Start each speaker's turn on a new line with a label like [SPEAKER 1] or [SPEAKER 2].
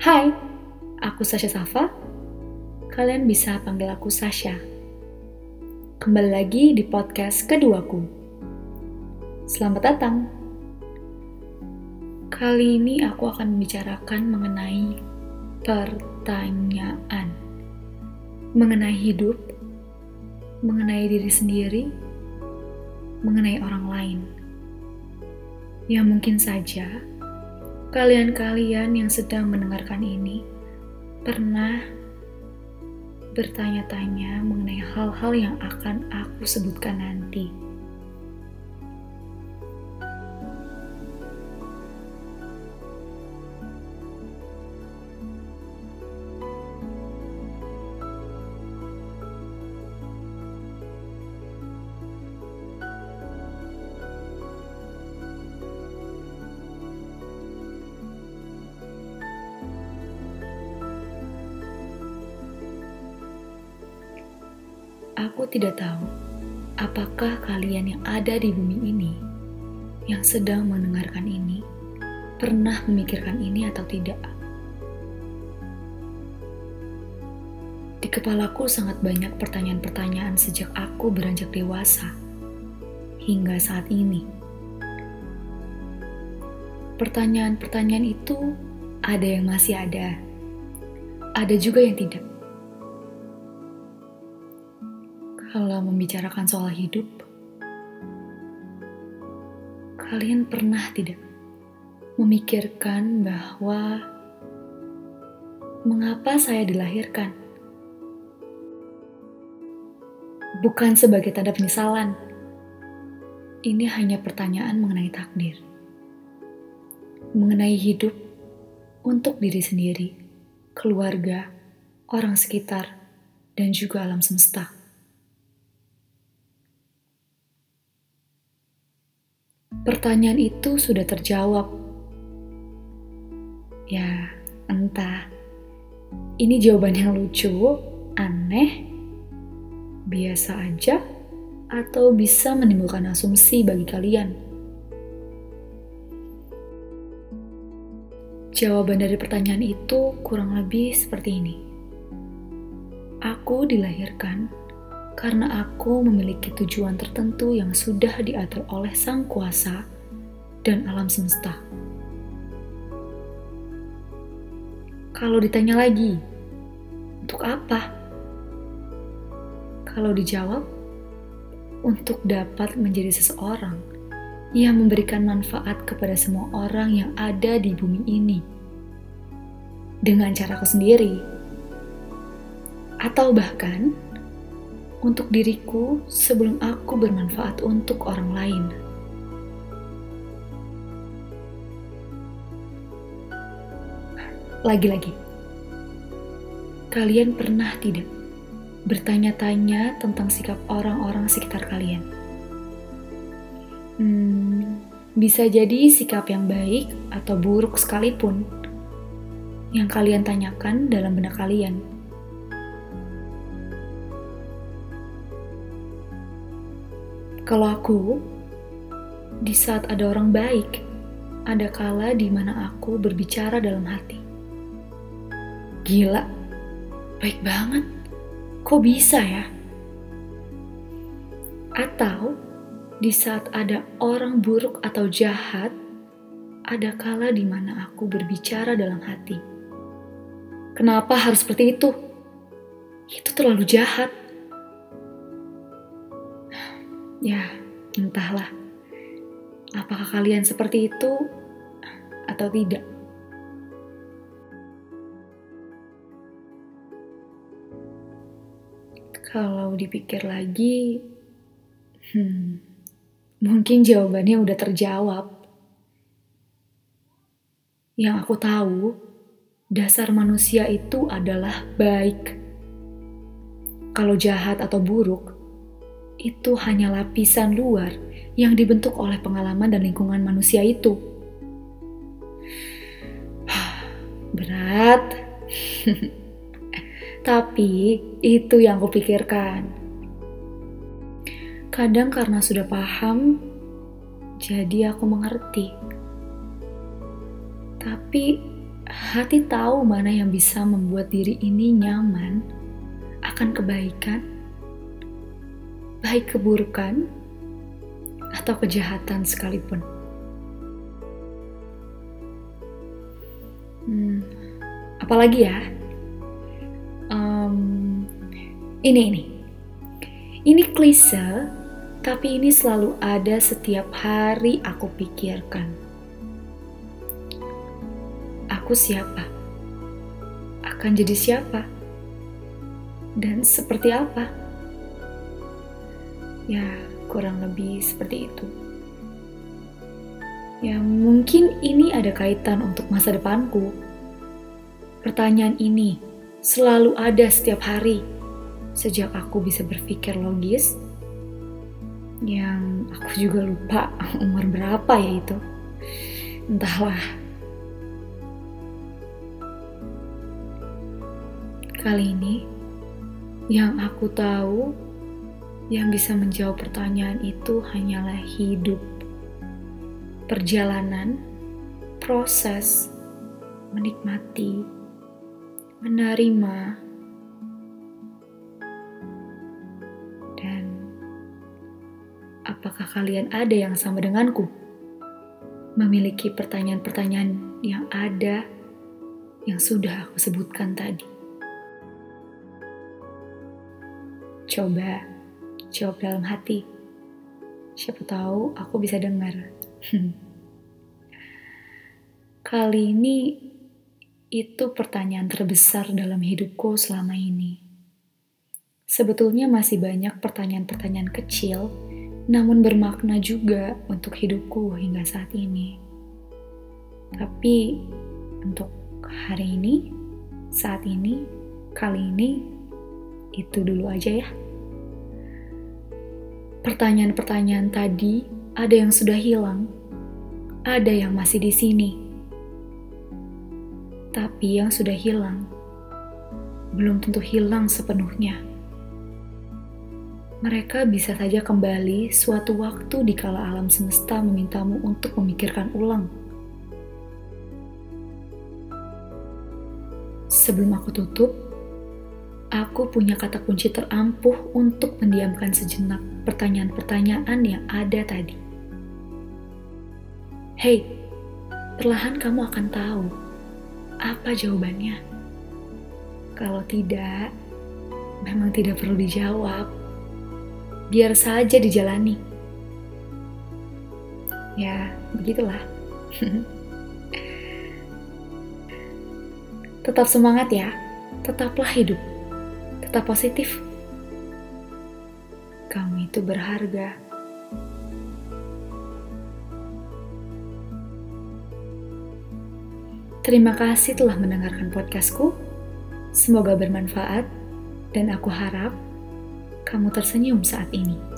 [SPEAKER 1] Hai, aku Sasha Safa. Kalian bisa panggil aku Sasha. Kembali lagi di podcast keduaku. Selamat datang. Kali ini aku akan membicarakan mengenai pertanyaan. Mengenai hidup, mengenai diri sendiri, mengenai orang lain. Ya mungkin saja Kalian-kalian yang sedang mendengarkan ini pernah bertanya-tanya mengenai hal-hal yang akan aku sebutkan nanti. Aku tidak tahu apakah kalian yang ada di bumi ini yang sedang mendengarkan ini pernah memikirkan ini atau tidak. Di kepalaku sangat banyak pertanyaan-pertanyaan sejak aku beranjak dewasa hingga saat ini. Pertanyaan-pertanyaan itu ada yang masih ada, ada juga yang tidak. Kalau membicarakan soal hidup, kalian pernah tidak memikirkan bahwa mengapa saya dilahirkan? Bukan sebagai tanda penyesalan. Ini hanya pertanyaan mengenai takdir. Mengenai hidup untuk diri sendiri, keluarga, orang sekitar, dan juga alam semesta. Pertanyaan itu sudah terjawab. Ya, entah. Ini jawaban yang lucu, aneh, biasa aja, atau bisa menimbulkan asumsi bagi kalian. Jawaban dari pertanyaan itu kurang lebih seperti ini. Aku dilahirkan karena aku memiliki tujuan tertentu yang sudah diatur oleh Sang Kuasa dan alam semesta. Kalau ditanya lagi, untuk apa? Kalau dijawab, untuk dapat menjadi seseorang yang memberikan manfaat kepada semua orang yang ada di bumi ini dengan caraku sendiri, atau bahkan untuk diriku sebelum aku bermanfaat untuk orang lain. Lagi-lagi, kalian pernah tidak bertanya-tanya tentang sikap orang-orang sekitar kalian? Hmm, bisa jadi sikap yang baik atau buruk sekalipun yang kalian tanyakan dalam benak kalian. Kalau aku, di saat ada orang baik, ada kala di mana aku berbicara dalam hati. Gila, baik banget. Kok bisa ya? Atau di saat ada orang buruk atau jahat, ada kala di mana aku berbicara dalam hati. Kenapa harus seperti itu? Itu terlalu jahat. Ya, entahlah. Apakah kalian seperti itu atau tidak? Kalau dipikir lagi, hmm, mungkin jawabannya udah terjawab. Yang aku tahu, dasar manusia itu adalah baik. Kalau jahat atau buruk, itu hanya lapisan luar yang dibentuk oleh pengalaman dan lingkungan manusia itu. Berat. Tapi itu yang kupikirkan. Kadang karena sudah paham, jadi aku mengerti. Tapi hati tahu mana yang bisa membuat diri ini nyaman akan kebaikan, baik keburukan, atau kejahatan sekalipun. Hmm, apalagi ya? Um, ini ini, ini klise, tapi ini selalu ada setiap hari aku pikirkan. Aku siapa? Akan jadi siapa? Dan seperti apa? Ya, kurang lebih seperti itu. Ya, mungkin ini ada kaitan untuk masa depanku. Pertanyaan ini selalu ada setiap hari sejak aku bisa berpikir logis. Yang aku juga lupa umur berapa ya itu. Entahlah. Kali ini yang aku tahu yang bisa menjawab pertanyaan itu hanyalah hidup. Perjalanan, proses, menikmati, menerima, dan apakah kalian ada yang sama denganku? Memiliki pertanyaan-pertanyaan yang ada yang sudah aku sebutkan tadi. Coba Jawab dalam hati. Siapa tahu aku bisa dengar. Kali ini itu pertanyaan terbesar dalam hidupku selama ini. Sebetulnya masih banyak pertanyaan-pertanyaan kecil, namun bermakna juga untuk hidupku hingga saat ini. Tapi untuk hari ini, saat ini, kali ini, itu dulu aja ya. Pertanyaan-pertanyaan tadi ada yang sudah hilang, ada yang masih di sini. Tapi yang sudah hilang belum tentu hilang sepenuhnya. Mereka bisa saja kembali suatu waktu di kala alam semesta memintamu untuk memikirkan ulang. Sebelum aku tutup, aku punya kata kunci terampuh untuk mendiamkan sejenak pertanyaan-pertanyaan yang ada tadi. Hei, perlahan kamu akan tahu apa jawabannya. Kalau tidak, memang tidak perlu dijawab. Biar saja dijalani. Ya, begitulah. Tetap semangat ya, tetaplah hidup tetap positif. Kamu itu berharga. Terima kasih telah mendengarkan podcastku. Semoga bermanfaat, dan aku harap kamu tersenyum saat ini.